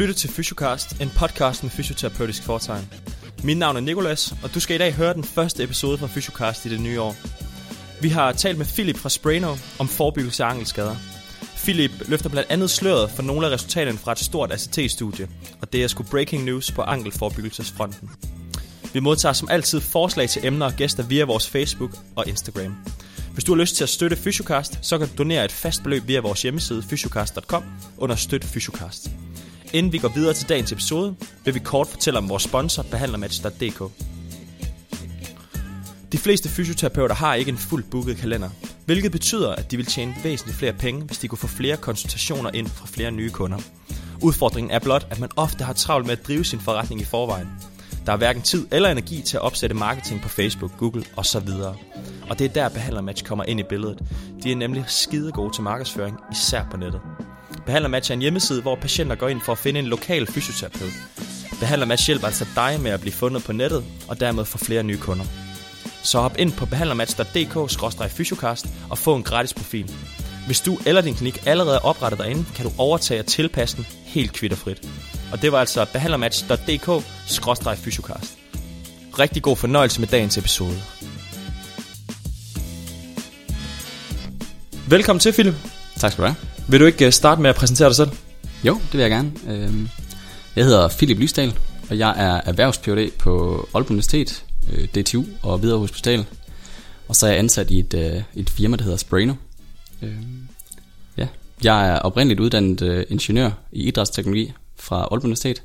Lytter til Fysiocast, en podcast med fysioterapeutisk foretegn. Mit navn er Nikolas, og du skal i dag høre den første episode fra Fysiocast i det nye år. Vi har talt med Philip fra Sprano om forebyggelse af ankelskader. Philip løfter blandt andet sløret for nogle af resultaterne fra et stort ACT-studie, og det er sgu breaking news på ankelforebyggelsesfronten. Vi modtager som altid forslag til emner og gæster via vores Facebook og Instagram. Hvis du har lyst til at støtte Fysiocast, så kan du donere et fast beløb via vores hjemmeside fysiocast.com under Støt Fysiocast. Inden vi går videre til dagens episode, vil vi kort fortælle om vores sponsor, behandlermatch.dk. De fleste fysioterapeuter har ikke en fuldt booket kalender, hvilket betyder, at de vil tjene væsentligt flere penge, hvis de kunne få flere konsultationer ind fra flere nye kunder. Udfordringen er blot, at man ofte har travlt med at drive sin forretning i forvejen. Der er hverken tid eller energi til at opsætte marketing på Facebook, Google osv. Og det er der Behandlermatch kommer ind i billedet. De er nemlig skide gode til markedsføring, især på nettet. Behandlermatch er en hjemmeside, hvor patienter går ind for at finde en lokal fysioterapeut. Behandlermatch hjælper altså dig med at blive fundet på nettet, og dermed få flere nye kunder. Så hop ind på behandlermatch.dk-fysiocast og få en gratis profil. Hvis du eller din klinik allerede er oprettet derinde, kan du overtage og tilpasse den helt kvitterfrit. Og det var altså behandlermatch.dk-fysiocast. Rigtig god fornøjelse med dagens episode. Velkommen til, Philip. Tak skal du have. Vil du ikke øh, starte med at præsentere dig selv? Jo, det vil jeg gerne. Øhm, jeg hedder Philip Lysdal, og jeg er erhvervs phd på Aalborg Universitet, øh, DTU og Hvidovre Hospital. Og så er jeg ansat i et, øh, et firma, der hedder Sprayno. Øhm, ja, jeg er oprindeligt uddannet ingeniør i idrætsteknologi fra Aalborg Universitet,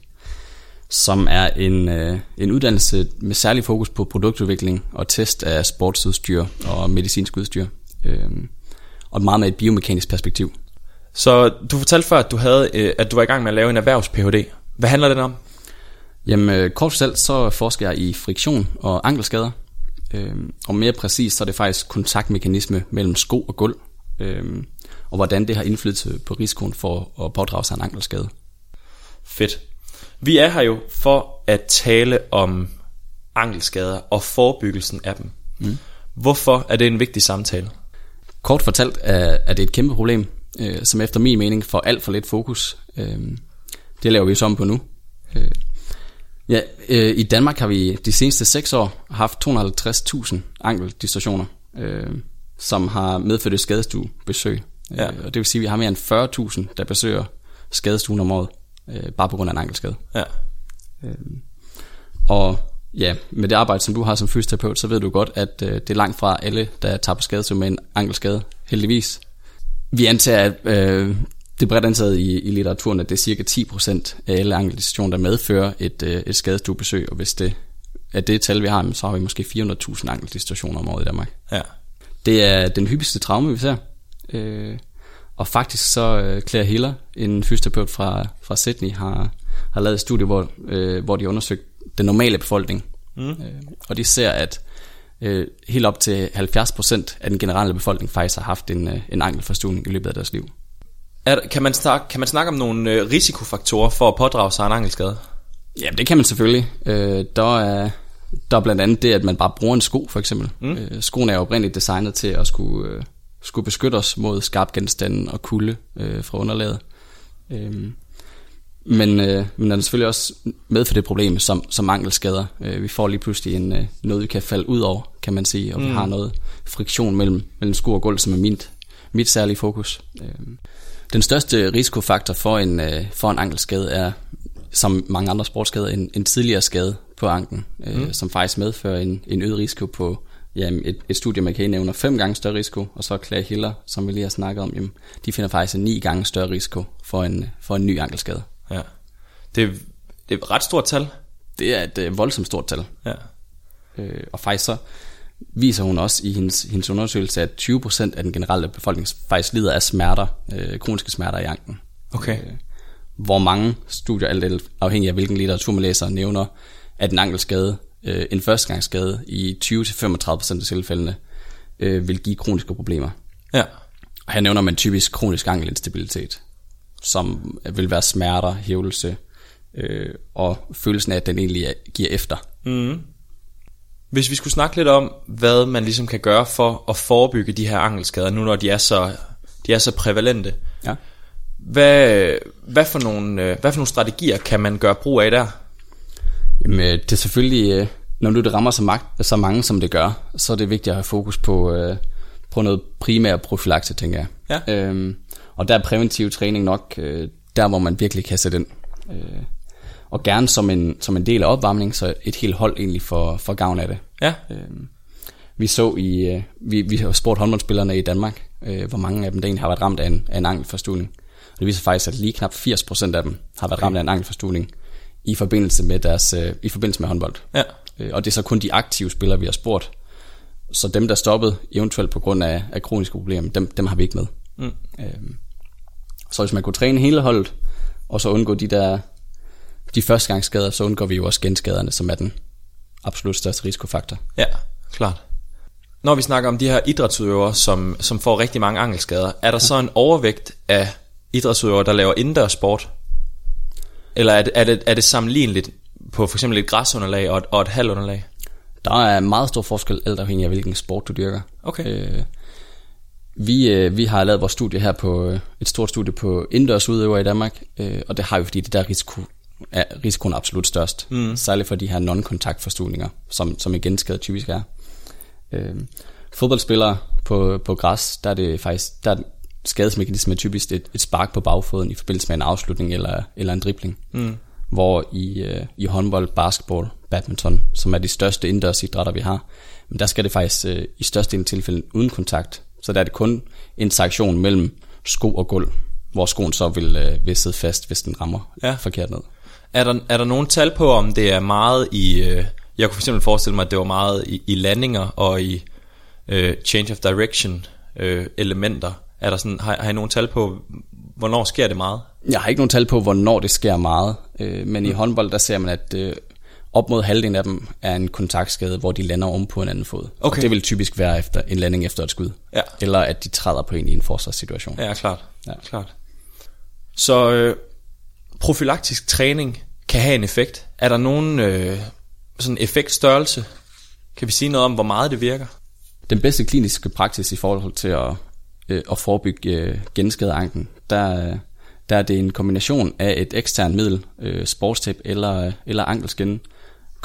som er en, en uddannelse med særlig fokus på produktudvikling og test af sportsudstyr og medicinsk udstyr. Øhm, og meget med et biomekanisk perspektiv. Så du fortalte før, at du, havde, øh, at du var i gang med at lave en erhvervs-PhD. Hvad handler den om? Jamen, øh, kort fortalt, så forsker jeg i friktion og ankelskader. Øhm, og mere præcist, så er det faktisk kontaktmekanisme mellem sko og gulv. Øhm, og hvordan det har indflydelse på risikoen for at pådrage sig en ankelskade. Fedt. Vi er her jo for at tale om ankelskader og forebyggelsen af dem. Mm. Hvorfor er det en vigtig samtale? Kort fortalt er, er det et kæmpe problem, øh, som efter min mening får alt for lidt fokus. Øhm, det laver vi så om på nu. Øh, ja, øh, I Danmark har vi de seneste 6 år haft 250.000 ankeldistorsioner, øh, som har medført et skadestuebesøg. Ja. Øh, og det vil sige, at vi har mere end 40.000, der besøger skadestuen om året, øh, bare på grund af en ankelskade. Ja. Og ja, med det arbejde, som du har som fysioterapeut, så ved du godt, at øh, det er langt fra alle, der tager på skadestue med en ankelskade, heldigvis. Vi antager, at øh, det er bredt antaget i, i litteraturen, at det er cirka 10% af alle ankeldistorsioner, der medfører et, øh, et skadestuebesøg, og hvis det er det tal, vi har, så har vi måske 400.000 ankeldistorsioner om året i Danmark. Ja. Det er den hyppigste traume, vi ser. Øh, og faktisk så øh, Claire Hiller, en fysioterapeut fra, fra Sydney, har, har lavet et studie, hvor, øh, hvor de har undersøgt den normale befolkning. Mm. Øh, og de ser, at øh, helt op til 70% af den generelle befolkning faktisk har haft en, øh, en ankelforstuvning i løbet af deres liv. Er, kan, man snakke, kan man snakke om nogle øh, risikofaktorer for at pådrage sig en ankelskade? Ja, det kan man selvfølgelig. Øh, der, er, der er blandt andet det, at man bare bruger en sko, for eksempel. Mm. Øh, skoen er jo oprindeligt designet til at skulle, øh, skulle beskytte os mod skarp genstande og kulde øh, fra underlaget. Øh, men, øh, men der er selvfølgelig også med for det problem, som, som ankelskader. Øh, vi får lige pludselig en, øh, noget, vi kan falde ud over, kan man sige, og mm. vi har noget friktion mellem, mellem sko og gulv, som er mit, mit særlige fokus. Øh, den største risikofaktor for en, øh, for en ankelskade er, som mange andre sportsskader, en, en tidligere skade på anklen, øh, mm. som faktisk medfører en, en øget risiko på jamen, et, et studie, man kan nævne fem gange større risiko, og så Claire Hiller, som vi lige har snakket om, jamen, de finder faktisk en ni gange større risiko for en, for en ny ankelskade. Ja. Det, er- det er et ret stort tal. Det er et øh, voldsomt stort tal. Ja. Øh, og faktisk så viser hun også i hendes, hendes undersøgelse, at 20% af den generelle befolkning faktisk lider af smerter, øh, kroniske smerter i anklen. Okay. Øh, hvor mange studier, alt afhængig af hvilken litteratur man læser, nævner, at en ankelskade, øh, en førstegangsskade i 20-35% af tilfældene, øh, vil give kroniske problemer. Ja. Og her nævner man typisk kronisk ankelinstabilitet, som vil være smerter, hævelse, øh, og følelsen af, at den egentlig er, giver efter. Hvis vi skulle snakke lidt om, hvad man ligesom kan gøre for at forebygge de her ankelskader, nu når de er så, de er så prævalente. Ja. Hvad, hvad, for nogle, øh, hvad for nogle strategier kan man gøre brug af der? Jamen, øh, det er selvfølgelig, øh, når nu det rammer så, magt, så mange, som det gør, så er det vigtigt at have fokus på, på noget primær profilakse, tænker jeg. Ja. Øhm, og der er præventiv træning nok øh, der, hvor man virkelig kan sætte ind. Øh, og gerne som en, som en del af opvarmning, så et helt hold egentlig for, for gavn af det. Ja. Øhm, vi så i, øh, vi, vi har spurgt håndboldspillerne i Danmark, øh, hvor mange af dem der egentlig har været ramt af en, af en ankelforstuning. Og det viser faktisk, at lige knap 80% af dem har været okay. ramt af en ankelforstuning i forbindelse med deres øh, i forbindelse med håndbold. Ja. Øh, og det er så kun de aktive spillere, vi har spurgt. Så dem, der stoppede eventuelt på grund af, af kroniske problemer, dem, dem har vi ikke med. Mm. Øhm, så hvis man kunne træne hele holdet, og så undgå de der de førstegangsskader, så undgår vi jo også genskaderne, som er den absolut største risikofaktor. Ja, klart. Når vi snakker om de her idrætsudøvere, som, som får rigtig mange ankelskader, er der så en overvægt af idrætsudøvere, der laver indendørs sport? Eller er det, er det, er det sammenligneligt på for eksempel et græsunderlag og et, og et halvunderlag? Der er meget stor forskel, alt afhængig af hvilken sport du dyrker. Okay. Øh, vi, øh, vi har lavet vores studie her på øh, et stort studie på indendørs udøvere i Danmark, øh, og det har vi, fordi det der risiko, er risikoen absolut størst. Mm. Særligt for de her non-kontakt forstuninger, som, som igen skade typisk er. Øh, fodboldspillere på, på græs, der er det faktisk, der er skadesmekanisme typisk et, et spark på bagfoden i forbindelse med en afslutning eller, eller en dribling. Mm. Hvor i, øh, i håndbold, basketball, badminton, som er de største indendørs idrætter, vi har, men der skal det faktisk øh, i største tilfælde uden kontakt. Så der er det kun interaktion mellem sko og gulv, hvor skoen så vil, øh, vil sidde fast, hvis den rammer Ja. forkert ned. Er der, er der nogen tal på, om det er meget i... Øh, jeg kunne fx forestille mig, at det var meget i, i landinger og i øh, change of direction øh, elementer. Er der sådan, har, har I nogen tal på, hvornår sker det meget? Jeg har ikke nogen tal på, hvornår det sker meget, øh, men i håndbold, der ser man, at øh, op mod halvdelen af dem er en kontaktskade, hvor de lander om på en anden fod. Okay. Og det vil typisk være efter en landing efter et skud. Ja. Eller at de træder på en i en forsvarssituation. Ja, klart. Ja. klart. Så øh, profylaktisk træning kan have en effekt. Er der nogen øh, sådan effektstørrelse? Kan vi sige noget om, hvor meget det virker? Den bedste kliniske praksis i forhold til at, øh, at forebygge øh, genskade af anklen, der, der er det en kombination af et eksternt middel, øh, sportstip eller, eller ankelskin,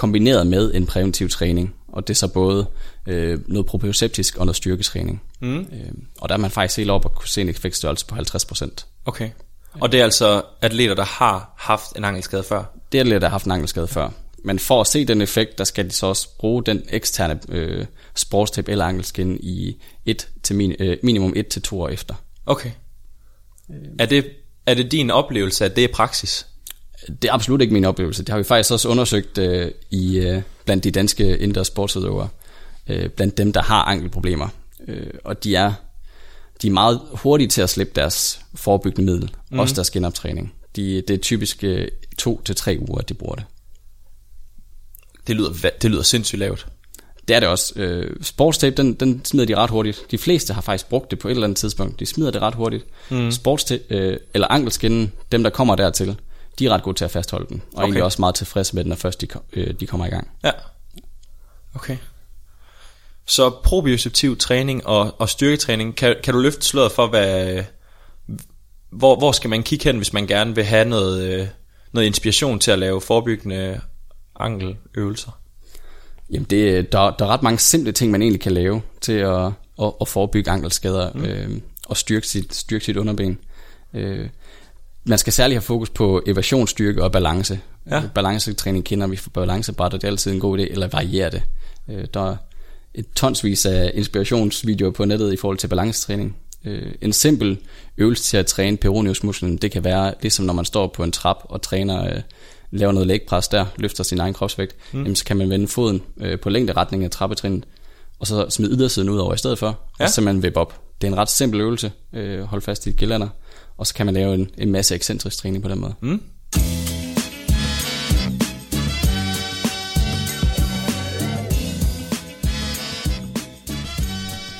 kombineret med en præventiv træning. Og det er så både øh, noget proprioceptisk og noget styrketræning. Mm. Øh, og der er man faktisk helt op og kunne se en effektstørrelse på 50%. Okay. Og det er altså atleter, der har haft en ankelskade før? Det er atleter, der har haft en ankelskade før. Men for at se den effekt, der skal de så også bruge den eksterne øh, sportstip eller ankelskin i et til min, øh, minimum 1 til to år efter. Okay. Er det, er det din oplevelse, at det er praksis? Det er absolut ikke min oplevelse. Det har vi faktisk også undersøgt øh, i øh, blandt de danske indendørs sportsudøvere. Øh, blandt dem, der har ankelproblemer. Øh, og de er, de er meget hurtige til at slippe deres forebyggende middel. Mm. Også deres genoptræning. De, det er typisk øh, to til tre uger, at de bruger det. Det lyder, det lyder sindssygt lavt. Det er det også. Øh, sportstape, den, den smider de ret hurtigt. De fleste har faktisk brugt det på et eller andet tidspunkt. De smider det ret hurtigt. Mm. Sportstape, øh, eller ankelskinnen, dem der kommer dertil, de er ret gode til at fastholde den. Og okay. egentlig også meget tilfredse med den, når først de, øh, de kommer i gang. Ja. Okay. Så proprioceptiv træning og, og styrketræning, kan, kan du løfte sløret for, hvad, hvor, hvor skal man kigge hen, hvis man gerne vil have noget, øh, noget inspiration til at lave forebyggende ankeløvelser? Jamen det, der, der er ret mange simple ting, man egentlig kan lave til at, at, at forebygge ankelskader mm. øh, og styrke sit, styrke sit underben. Øh, man skal særligt have fokus på evasionstyrke og balance. Ja. Balancetræning kender vi for balancebræt, og det er altid en god idé, eller variere det. Øh, der er et tonsvis af inspirationsvideoer på nettet i forhold til balancetræning. Øh, en simpel øvelse til at træne peroneusmusklen, det kan være ligesom når man står på en trap og træner, øh, laver noget lægpres der, løfter sin egen kropsvægt, mm. jamen, så kan man vende foden øh, på længderetning af trappetrinnet, og så smide ydersiden ud over i stedet for, ja. Og så simpelthen vippe op. Det er en ret simpel øvelse, øh, hold fast i et gelænder, og så kan man lave en, en masse ekscentrisk træning på den måde. Mm.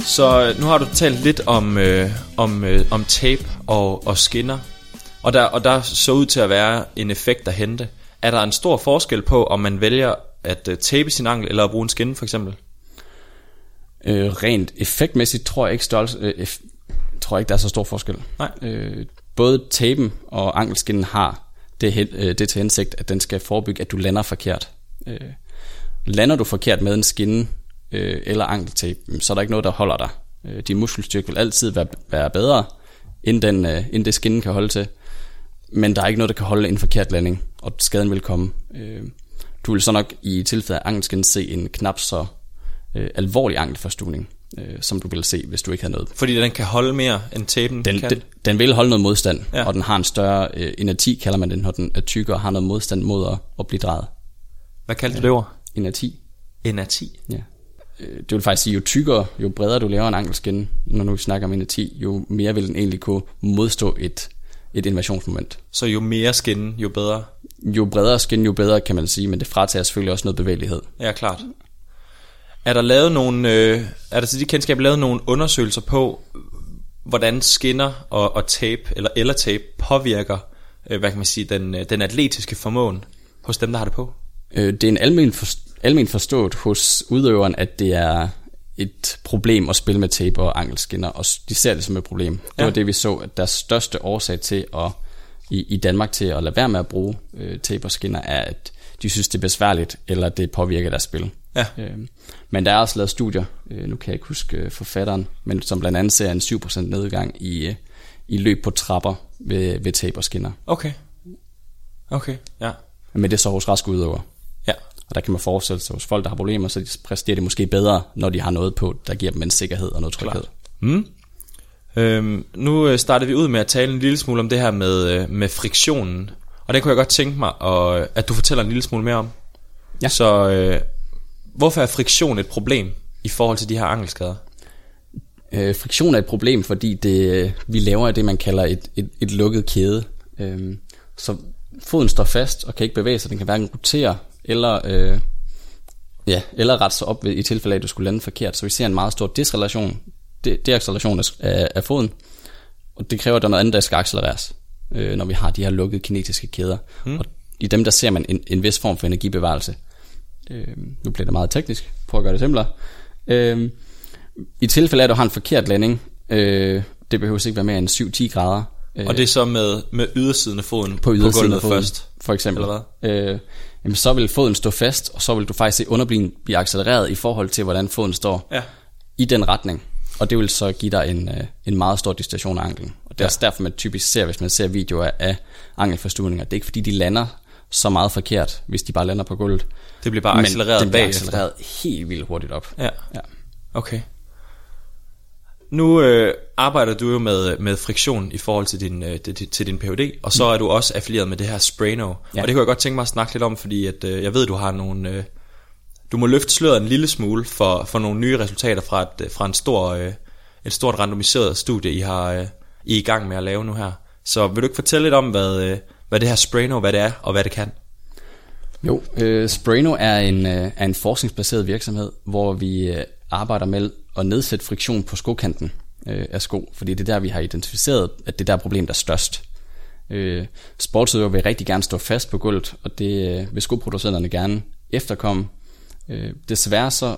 Så øh, nu har du talt lidt om, øh, om, øh, om tape og, og skinner, og der, og der så ud til at være en effekt at hente. Er der en stor forskel på, om man vælger at øh, tape sin ankel, eller at bruge en skinne for eksempel? Øh, rent effektmæssigt tror jeg ikke størrelse, øh, tror jeg ikke der er så stor forskel. Nej. Øh, både tapen og ankelskinnen har det, øh, det til hensigt, at den skal forebygge, at du lander forkert. Øh, lander du forkert med en skinne øh, eller ankeltape, så er der ikke noget, der holder dig. Øh, din muskelstyrke vil altid være, være bedre, end, den, øh, end det skinnen kan holde til. Men der er ikke noget, der kan holde en forkert landing, og skaden vil komme. Øh, du vil så nok i tilfælde af ankelskinnen se en knap så øh, alvorlig ankelforstuvning, øh, som du ville se, hvis du ikke havde noget. Fordi den kan holde mere end tapen Den, kan. den, den vil holde noget modstand, Ja. ja. og den har en større øh, inerti, kalder man den, når den er tykkere og har noget modstand mod at, at blive drejet. Hvad kaldte du det ord? Inerti, Inerti. ja. Øh, Det vil faktisk sige, jo tykkere, jo bredere du laver en ankelskin, når nu vi snakker om inerti, jo mere vil den egentlig kunne modstå et, et invasionsmoment. Så jo mere skinne, jo bedre. Jo bredere skin, jo bedre kan man sige, men det fratager selvfølgelig også noget bevægelighed. Ja, klart. Er der lavet nogle, øh, er der til de kendskab lavet nogle undersøgelser på, hvordan skinner og, og tape, eller eller tape, påvirker, øh, hvad kan man sige, den, øh, den atletiske formåen hos dem, der har det på? Øh, Det er en almen, for, almen forstået hos udøveren, at det er et problem at spille med tape og ankelskinner, og de ser det som et problem. Det Ja. var det, vi så, at deres største årsag til at, i, i Danmark til at lade være med at bruge øh, tape og skinner, er, at de synes, det er besværligt, eller det påvirker deres spil. Ja. Øh, men der er også lavet studier, øh, nu kan jeg ikke huske øh, forfatteren, men som blandt andet ser en 7% nedgang i, øh, i løb på trapper ved, ved tape og skinner. Okay. Okay, ja. Men det er så hos raske udøvere. Ja, Og der kan man forestille sig, hos folk, der har problemer, så de præsterer det måske bedre, når de har noget på, der giver dem en sikkerhed og noget tryghed. Klart. Mm. Øhm, nu øh, startede vi ud med at tale en lille smule om det her med, øh, med friktionen. Og det kunne jeg godt tænke mig, at, at du fortæller en lille smule mere om. Ja. Så øh, hvorfor er friktion et problem i forhold til de her ankelskader? Øh, friktion er et problem, fordi det, vi laver det, man kalder et, et, et lukket kæde. Øh, så foden står fast og kan ikke bevæge sig. Den kan hverken rotere eller, øh, ja, eller rette sig op ved, i tilfælde af, at du skulle lande forkert. Så vi ser en meget stor disrelation, de, deacceleration af, af, af foden. Og det kræver, at der er noget andet, der skal accelereres, øh, når vi har de her lukkede kinetiske kæder. Mm. Og i dem, der ser man en, en vis form for energibevarelse. Øh, nu bliver det meget teknisk. Prøv at gøre det simplere. Øh, I tilfælde af, at du har en forkert landing, øh, det behøver ikke være mere end 7-10 grader. Øh, Og det er så med, med ydersiden af foden på ydersiden gulvet af foden, først. for eksempel. Eller Øh, jamen, så vil foden stå fast, og så vil du faktisk se underbliven blive accelereret i forhold til, hvordan foden står Ja. i den retning. Og det vil så give dig en, øh, en meget stor distorsion af anklen. Og det er Ja. også derfor, man typisk ser, hvis man ser videoer af ankelforstuvninger. Det er ikke fordi, de lander så meget forkert, hvis de bare lander på gulvet. Det bliver bare Men accelereret bliver bagefter. accelereret helt vildt hurtigt op. Ja. Ja. Okay. Nu øh, arbejder du jo med, med friktion i forhold til din, øh, til, til din PhD, og så er du også affilieret med det her Sprayno. Ja. Og det kunne jeg godt tænke mig at snakke lidt om, fordi at, øh, jeg ved, du har nogle... Øh, du må løfte sløret en lille smule for, for nogle nye resultater fra et, fra en stor, øh, et stort randomiseret studie, I, har, øh, I er i gang med at lave nu her. Så vil du ikke fortælle lidt om, hvad, øh, hvad det her Sprayno, hvad det er, og hvad det kan? Jo, øh, Sprayno er en, øh, er en forskningsbaseret virksomhed, hvor vi øh, arbejder med at nedsætte friktion på skokanten øh, af sko, fordi det er der, vi har identificeret, at det er der problem, der er størst. Øh, sportsudøvere vil rigtig gerne stå fast på gulvet, og det øh, vil skoproducenterne gerne efterkomme. Øh, desværre så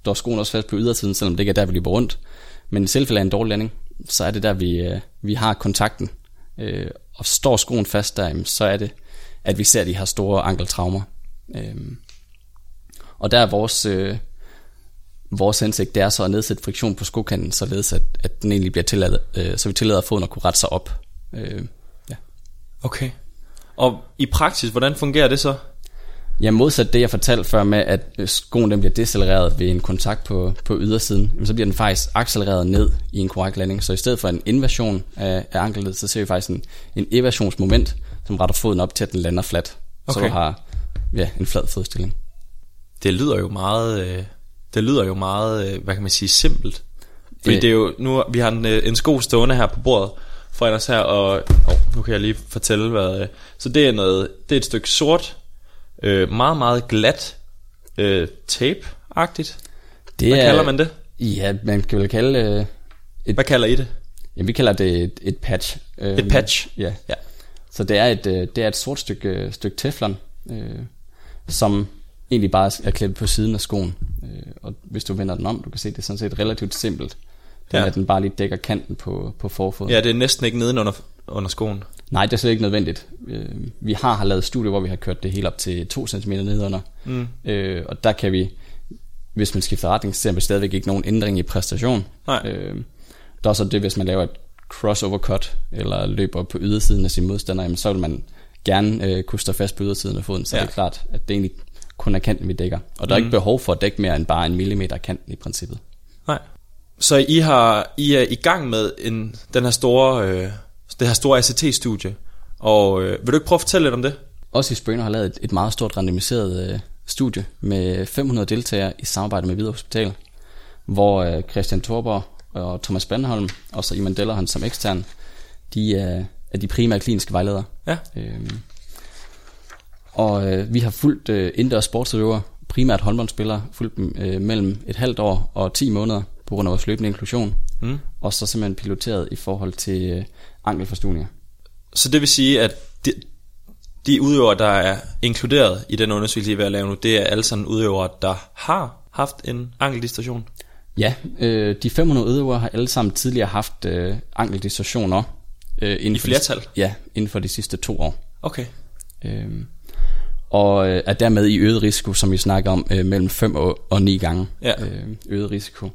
står skoen også fast på ydersiden, selvom det ikke er der, vi løber rundt. Men i tilfælde af en dårlig landing, så er det der, vi, øh, vi har kontakten. Øh, og står skoen fast der, så er det, at vi ser de her store ankeltraumer. Øh, og der er vores, øh, vores hensigt, det er så at nedsætte friktion på skokanten, således at, at den egentlig bliver tilladt, øh, så vi tillader foden at kunne rette sig op. Øh, ja. Okay. Og i praksis, hvordan fungerer det så? Ja, modsat det, jeg fortalte før med, at øh, skoen den bliver decelereret ved en kontakt på, på ydersiden, jamen, så bliver den faktisk accelereret ned i en korrekt landing. Så i stedet for en inversion af, af anklet, så ser vi faktisk en, en eversionsmoment, som retter foden op til, at den lander fladt. Så Okay. du har ja, en flad fodstilling. Det lyder jo meget, øh, det lyder jo meget, øh, hvad kan man sige, simpelt. Fordi Det- det er jo, nu vi har en, en sko stående her på bordet foran os her, og oh, nu kan jeg lige fortælle, hvad, så det er noget, det er et stykke sort, øh, meget, meget glat øh, tape-agtigt. Det Hvad er, kalder man det? Ja, man kan vel kalde øh, et, Hvad kalder I det? ja, vi kalder det et, et patch. Øh, Et patch? Ja. Ja. Så det er et, øh, det er et sort stykke, stykke teflon, øh, som egentlig bare er klædt på siden af skoen. Øh, og hvis du vender den om, du kan se, det er sådan set relativt simpelt. Er, Ja. at den bare lige dækker kanten på, på forfoden. Ja, det er næsten ikke nedenunder, under skoen? Nej, det er slet ikke nødvendigt. Øh, vi har, har lavet studier, hvor vi har kørt det helt op til 2 cm nedunder. Mm. Øh, og der kan vi, hvis man skifter retning, ser vi stadigvæk ikke nogen ændring i præstation. Nej. Øh, der er så det, hvis man laver et crossover cut, eller løber på ydersiden af sin modstander, jamen, så vil man gerne øh, kunne stå fast på ydersiden af foden, så ja. det er klart, at det egentlig kun er kanten, vi dækker. Og der er mm. ikke behov for at dække mere end bare en millimeter kanten i princippet. Nej. Så I, har, I er i gang med en, den her store, øh, det her store ACT-studie, og øh, vil du ikke prøve at fortælle lidt om det? Også i Sprainer har lavet et, et meget stort randomiseret øh, studie med 500 deltagere i samarbejde med Hvidovre Hospital, hvor øh, Christian Thorborg og Thomas Bandholm, og så Iman Dellerhan som ekstern, de er, er de primære kliniske vejledere. Ja. Øhm, og øh, vi har fulgt øh, indendørs sportsudøvere, primært håndboldspillere, fulgt dem øh, mellem et halvt år og 10 måneder på grund af vores løbende inklusion. Mm. Og så simpelthen piloteret i forhold til øh, ankelforstuninger. Så det vil sige, at de, de udøvere, der er inkluderet i den undersøgelse, I er ved at lave nu, det er alle sammen udøvere, der har haft en ankeldistorsion? Ja, øh, de 500 udøvere har alle sammen tidligere haft øh, ankeldistorsioner. Øh, inden I flertal? De, ja, inden for de sidste to år. Okay. Øh, og øh, er dermed i øget risiko, som vi snakker om, øh, mellem 5 og, og 9 gange ja. øh, øget risiko.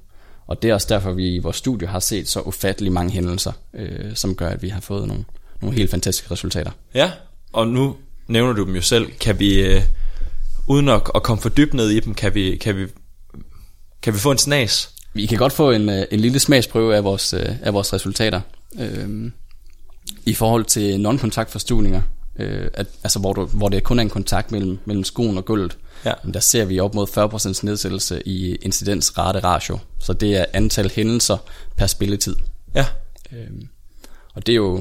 Og det er også derfor, vi i vores studie har set så ufattelig mange hændelser, øh, som gør, at vi har fået nogle, nogle helt fantastiske resultater. Ja, og nu nævner du dem jo selv. Kan vi, øh, uden at, at komme for dybt ned i dem, kan vi, kan vi, kan vi få en snas? Vi kan godt få en, øh, en lille smagsprøve af vores, øh, af vores resultater. Øh, I forhold til non-kontaktforstuvninger, øh, at, altså hvor, du, hvor det kun er en kontakt mellem, mellem skoen og gulvet, ja. der ser vi op mod 40% nedsættelse i incidensrate ratio. Så det er antal hændelser per spilletid. Ja. Øhm, og det er, jo,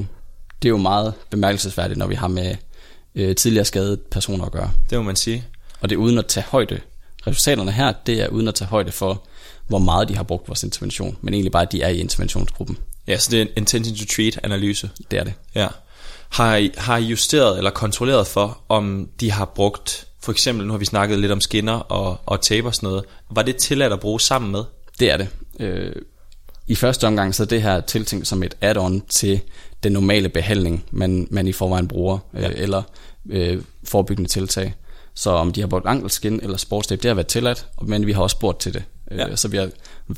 det er jo meget bemærkelsesværdigt, når vi har med øh, tidligere skadede personer at gøre. Det må man sige. Og det er uden at tage højde. Resultaterne her, det er uden at tage højde for, hvor meget de har brugt vores intervention, men egentlig bare, at de er i interventionsgruppen. Ja, så det er en intention to treat analyse. Det er det. Ja. Har I, har I justeret eller kontrolleret for, om de har brugt, for eksempel, nu har vi snakket lidt om skinner og, og tape og sådan noget, var det tilladt at bruge sammen med? Det er det. Øh, I første omgang så er det her tiltænkt som et add-on til den normale behandling, man, man i forvejen bruger, øh, ja. eller øh, forebyggende tiltag. Så om de har brugt ankelskin eller sportstape, det har været tilladt, men vi har også spurgt til det. Ja. Øh, så vi har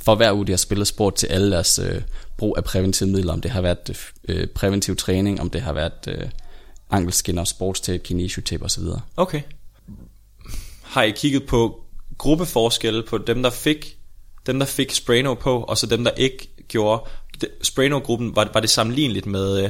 for hver uge, de har spillet sport til alle deres øh, brug af præventive midler, om det har været øh, præventiv træning, om det har været øh, ankelskinner, sportstape, kinesiotape osv. Okay. Har I kigget på gruppeforskelle på dem, der fik dem, der fik Sprayno på, og så dem, der ikke gjorde? Sprayno-gruppen, var, var det sammenligneligt med, øh,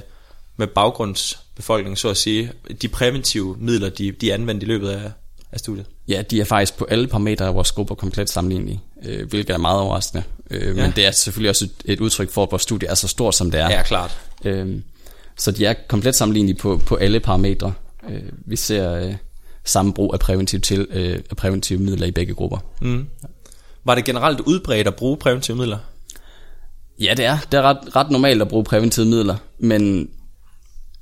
med baggrundsbefolkningen, så at sige? De præventive midler, de, de anvendte i løbet af, af studiet? Ja, de er faktisk på alle parametre af vores grupper komplet sammenlignelige, øh, hvilket er meget overraskende. Øh, ja. Men det er selvfølgelig også et, et udtryk for, at vores studie er så stort, som det er. Ja, klart. Øh, så de er komplet sammenlignelige på, på alle parametre. Øh, vi ser øh, samme brug af præventive, til, øh, af præventive midler i begge grupper. Mm. Var det generelt udbredt at bruge præventive midler? Ja, det er. Det er ret, ret normalt at bruge præventive midler, men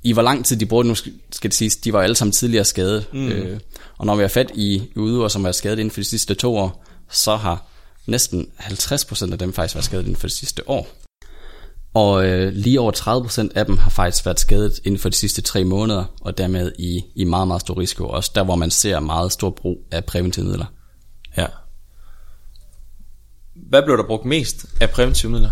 i hvor lang tid de brugte, nu skal det siges, de var alle sammen tidligere skadet. Mm. Øh, og når vi har fat i udøvere, som er skadet inden for de sidste to år, så har næsten 50% af dem faktisk været skadet inden for de sidste år. Og øh, lige over 30% af dem har faktisk været skadet inden for de sidste tre måneder, og dermed i, i meget, meget stor risiko. Også der, hvor man ser meget stor brug af præventive midler. Ja. Hvad blev der brugt mest af præventive midler?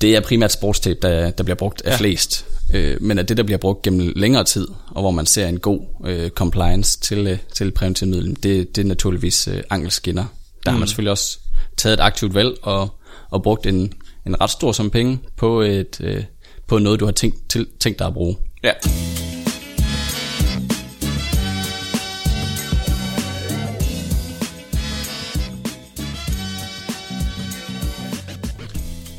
Det er primært sportstape, der, der bliver brugt af ja. flest. Øh, men at det, der bliver brugt gennem længere tid, og hvor man ser en god øh, compliance til, øh, til præventive midler, det, det er naturligvis øh, ankelskinner. Der mm. har man mm. selvfølgelig også taget et aktivt valg og, og brugt en, en ret stor sum penge på, et, øh, på noget, du har tænkt, til, tænkt dig at bruge. Ja.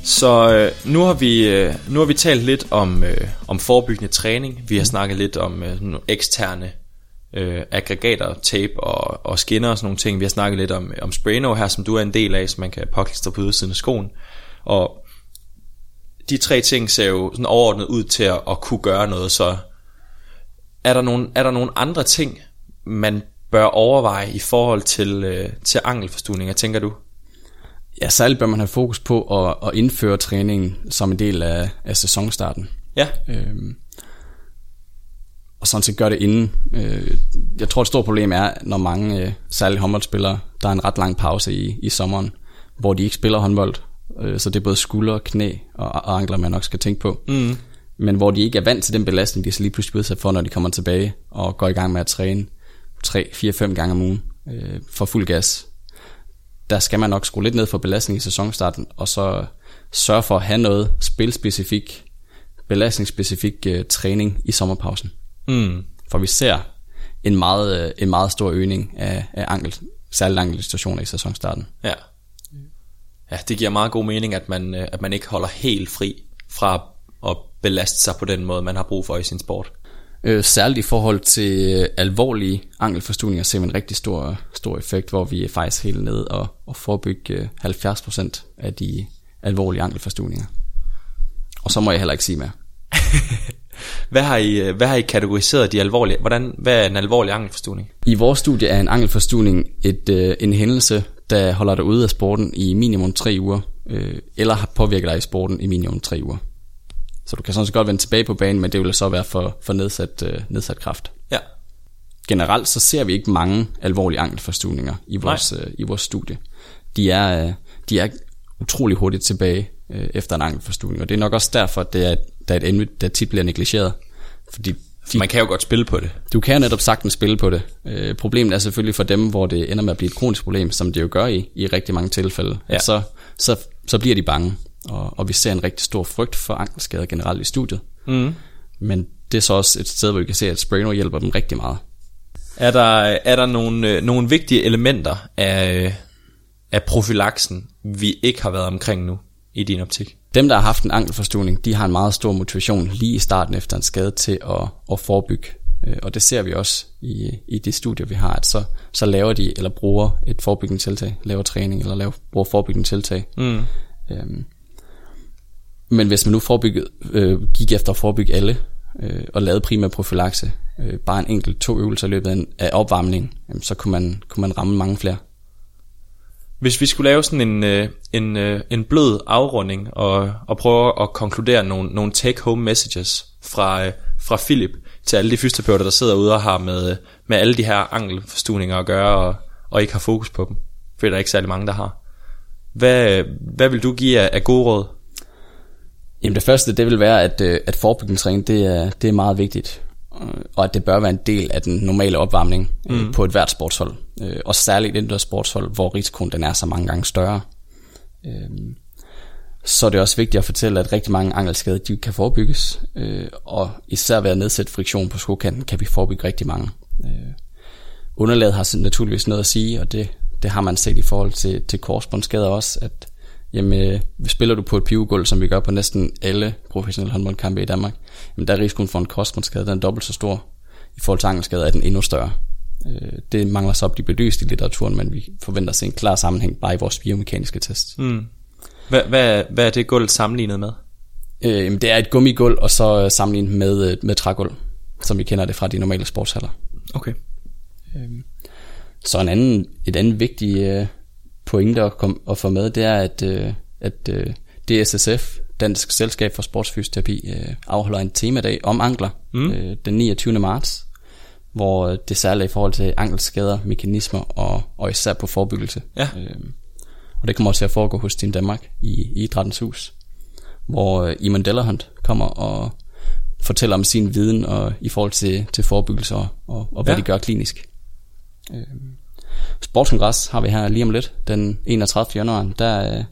Så øh, nu har vi øh, nu har vi talt lidt om øh, om forebyggende træning. Vi har snakket lidt om øh, nogle eksterne øh, aggregater, tape og, og skinner og sådan nogle ting. Vi har snakket lidt om om Sprayno her, som du er en del af, som man kan påklistre på ydersiden af skoen. Og de tre ting ser jo sådan overordnet ud til at, at kunne gøre noget, så er der nogle, er der nogle andre ting, man bør overveje i forhold til, øh, til angelforstuninger, tænker du? Ja, særligt bør man have fokus på at, at indføre træningen som en del af, af sæsonstarten. Ja. Øhm, og sådan set gør det inden. Øh, jeg tror, et stort problem er, når mange, øh, særligt håndboldspillere, der er en ret lang pause i, i sommeren, hvor de ikke spiller håndbold. Øh, så det er både skulder, knæ og, ankler, man nok skal tænke på. Mm. Men hvor de ikke er vant til den belastning, de så lige pludselig udsat for, når de kommer tilbage og går i gang med at træne 3, 4, 5 gange om ugen øh, for fuld gas. Der skal man nok skrue lidt ned for belastning i sæsonstarten, og så sørge for at have noget spilspecifik, belastningsspecifik øh, træning i sommerpausen. Mm. For vi ser en meget, øh, en meget stor øgning af, af ankel, særligt ankelstationer i sæsonstarten. Ja. Ja, det giver meget god mening, at man, øh, at man ikke holder helt fri fra at belaste sig på den måde, man har brug for i sin sport. Øh, særligt i forhold til øh, alvorlige ankelforstuninger ser vi en rigtig stor, stor effekt, hvor vi er faktisk helt nede og, og forebygge øh, 70% af de alvorlige ankelforstuninger. Og så må jeg heller ikke sige mere. Hvad har I, øh, hvad har I kategoriseret de alvorlige? Hvordan, hvad er en alvorlig ankelforstuning? I vores studie er en ankelforstuning et, øh, en hændelse, der holder dig ude af sporten i minimum 3 uger, øh, eller har påvirket dig i sporten i minimum 3 uger. Så du kan sådan set godt vende tilbage på banen, men det vil så være for, for nedsat, øh, nedsat kraft. Ja. Generelt så ser vi ikke mange alvorlige ankelforstuninger i vores, øh, i vores studie. De er, øh, de er utrolig hurtigt tilbage øh, efter en ankelforstuning, og det er nok også derfor, at det er, der er et emne, der tit bliver negligeret. Fordi de, man kan jo godt spille på det. Du kan jo netop sagtens spille på det. Øh, problemet er selvfølgelig for dem, hvor det ender med at blive et kronisk problem, som det jo gør i, i rigtig mange tilfælde. Ja. Så, så, så bliver de bange, og, og vi ser en rigtig stor frygt for ankelskader generelt i studiet. Mm. Men det er så også et sted, hvor vi kan se, at Sprano hjælper dem rigtig meget. Er der, er der nogle, øh, nogle vigtige elementer af, af profilaksen, vi ikke har været omkring nu i din optik? Dem, der har haft en ankelforstuning, de har en meget stor motivation lige i starten efter en skade til at, at forebygge. Øh, og det ser vi også i, i de studier, vi har, at så, så laver de eller bruger et forebyggende tiltag, laver træning eller laver, bruger forebyggende tiltag. Mm. Øhm, men hvis man nu forebyggede, øh, gik efter at forebygge alle, øh, og lavede primær profilakse, øh, bare en enkelt to øvelser i løbet af opvarmning, øh, så kunne man, kunne man ramme mange flere. Hvis vi skulle lave sådan en, øh, en, øh, en blød afrunding og, og prøve at konkludere nogle, nogle take-home messages fra, øh, fra Philip til alle de fysioterapeuter, der sidder ude og har med, med alle de her ankelforstuninger at gøre og, og ikke har fokus på dem, for der er ikke særlig mange, der har. Hvad, hvad vil du give af, af gode råd? Jamen det første, det vil være, at, øh, at forebyggelsestræning, det er, det er meget vigtigt. Og at det bør være en del af den normale opvarmning mm. på et hvert sportshold. Og særligt indendørs sportshold, hvor risikoen den er så mange gange større. Så er det også vigtigt at fortælle, at rigtig mange angelskader, de kan forebygges. Og især ved at nedsætte friktion på skokanten, kan vi forebygge rigtig mange. Underlaget har naturligvis noget at sige, og det, det har man set i forhold til, til korsbåndsskader også, at jamen, spiller du på et pivegulv, som vi gør på næsten alle professionelle håndboldkampe i Danmark, jamen, der er risikoen for en korsbåndsskade, den er dobbelt så stor. I forhold til ankelskader er den endnu større. Det mangler så at blive belyst i litteraturen, men vi forventer at se en klar sammenhæng bare i vores biomekaniske test. Mm. Hvad, hvad, hvad er det gulv sammenlignet med? Øh, jamen, det er et gummigulv, og så sammenlignet med, med trægulv, som vi kender det fra de normale sportshaller. Okay. Øhm, så en anden, et andet vigtigt pointe at, komme, at få med, det er, at, øh, at øh, DSSF, Dansk Selskab for Sportsfysioterapi, øh, afholder en temadag om ankler mm. øh, den 29. marts, hvor øh, det særligt i forhold til ankelskader, mekanismer og, og især på forebyggelse. Ja. Øh, og det kommer til at foregå hos Team Danmark i, i Idrættens Hus, hvor øh, Iman Dellerhunt kommer og fortæller om sin viden og, i forhold til, til forebyggelse og, og, og hvad ja. de gør klinisk. Øh, Sportskongres har vi her lige om lidt, den 31. januar. Der,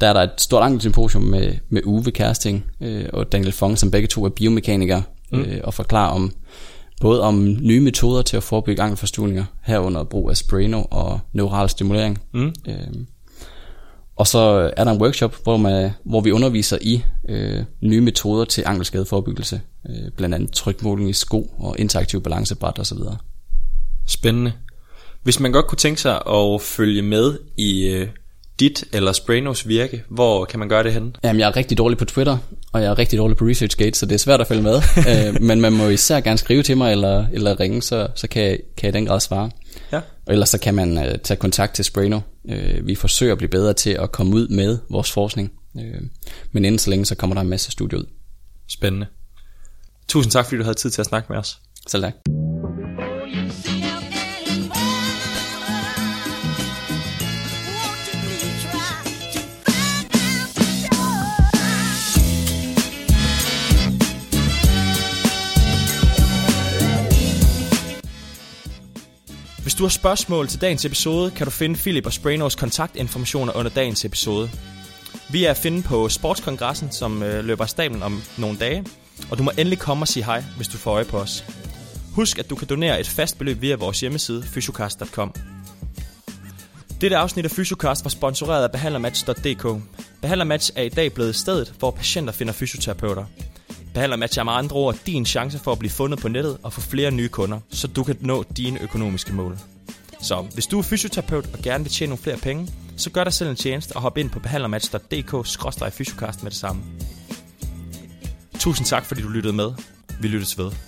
der er der et stort ankelsymposium med, med Uwe Kersting øh, og Daniel Fong, som begge to er biomekanikere, mm. øh, og forklarer om både om nye metoder til at forebygge ankelforstuninger, herunder brug af Sprano og neural stimulering. Mm. Øh, og så er der en workshop, hvor, man, hvor vi underviser i øh, nye metoder til ankelskadeforebyggelse, øh, blandt andet trykmåling i sko og interaktiv balancebræt osv. Spændende. Hvis man godt kunne tænke sig at følge med i øh, dit eller Spranos virke, hvor kan man gøre det henne? Jamen, jeg er rigtig dårlig på Twitter, og jeg er rigtig dårlig på ResearchGate, så det er svært at følge med. øh, men man må især gerne skrive til mig eller, eller ringe, så, så kan, jeg, kan jeg den grad svare. Ja. Og ellers så kan man øh, tage kontakt til Sprano. Øh, vi forsøger at blive bedre til at komme ud med vores forskning. Øh, men inden så længe, så kommer der en masse studier ud. Spændende. Tusind tak, fordi du havde tid til at snakke med os. Selv tak. Du har spørgsmål til dagens episode, kan du finde Philip og Sprainers kontaktinformationer under dagens episode. Vi er at finde på Sportskongressen, som øh, løber af stablen om nogle dage, og du må endelig komme og sige hej, hvis du får øje på os. Husk, at du kan donere et fast beløb via vores hjemmeside, fysiocast.com. Dette afsnit af Fysiocast var sponsoreret af behandlermatch.dk. Behandlermatch er i dag blevet stedet, hvor patienter finder fysioterapeuter. Behandlermatch er med andre ord din chance for at blive fundet på nettet og få flere nye kunder, så du kan nå dine økonomiske mål. Så hvis du er fysioterapeut og gerne vil tjene nogle flere penge, så gør dig selv en tjeneste og hop ind på behandlermatch.dk-fysiocast med det samme. Tusind tak, fordi du lyttede med. Vi lyttes ved.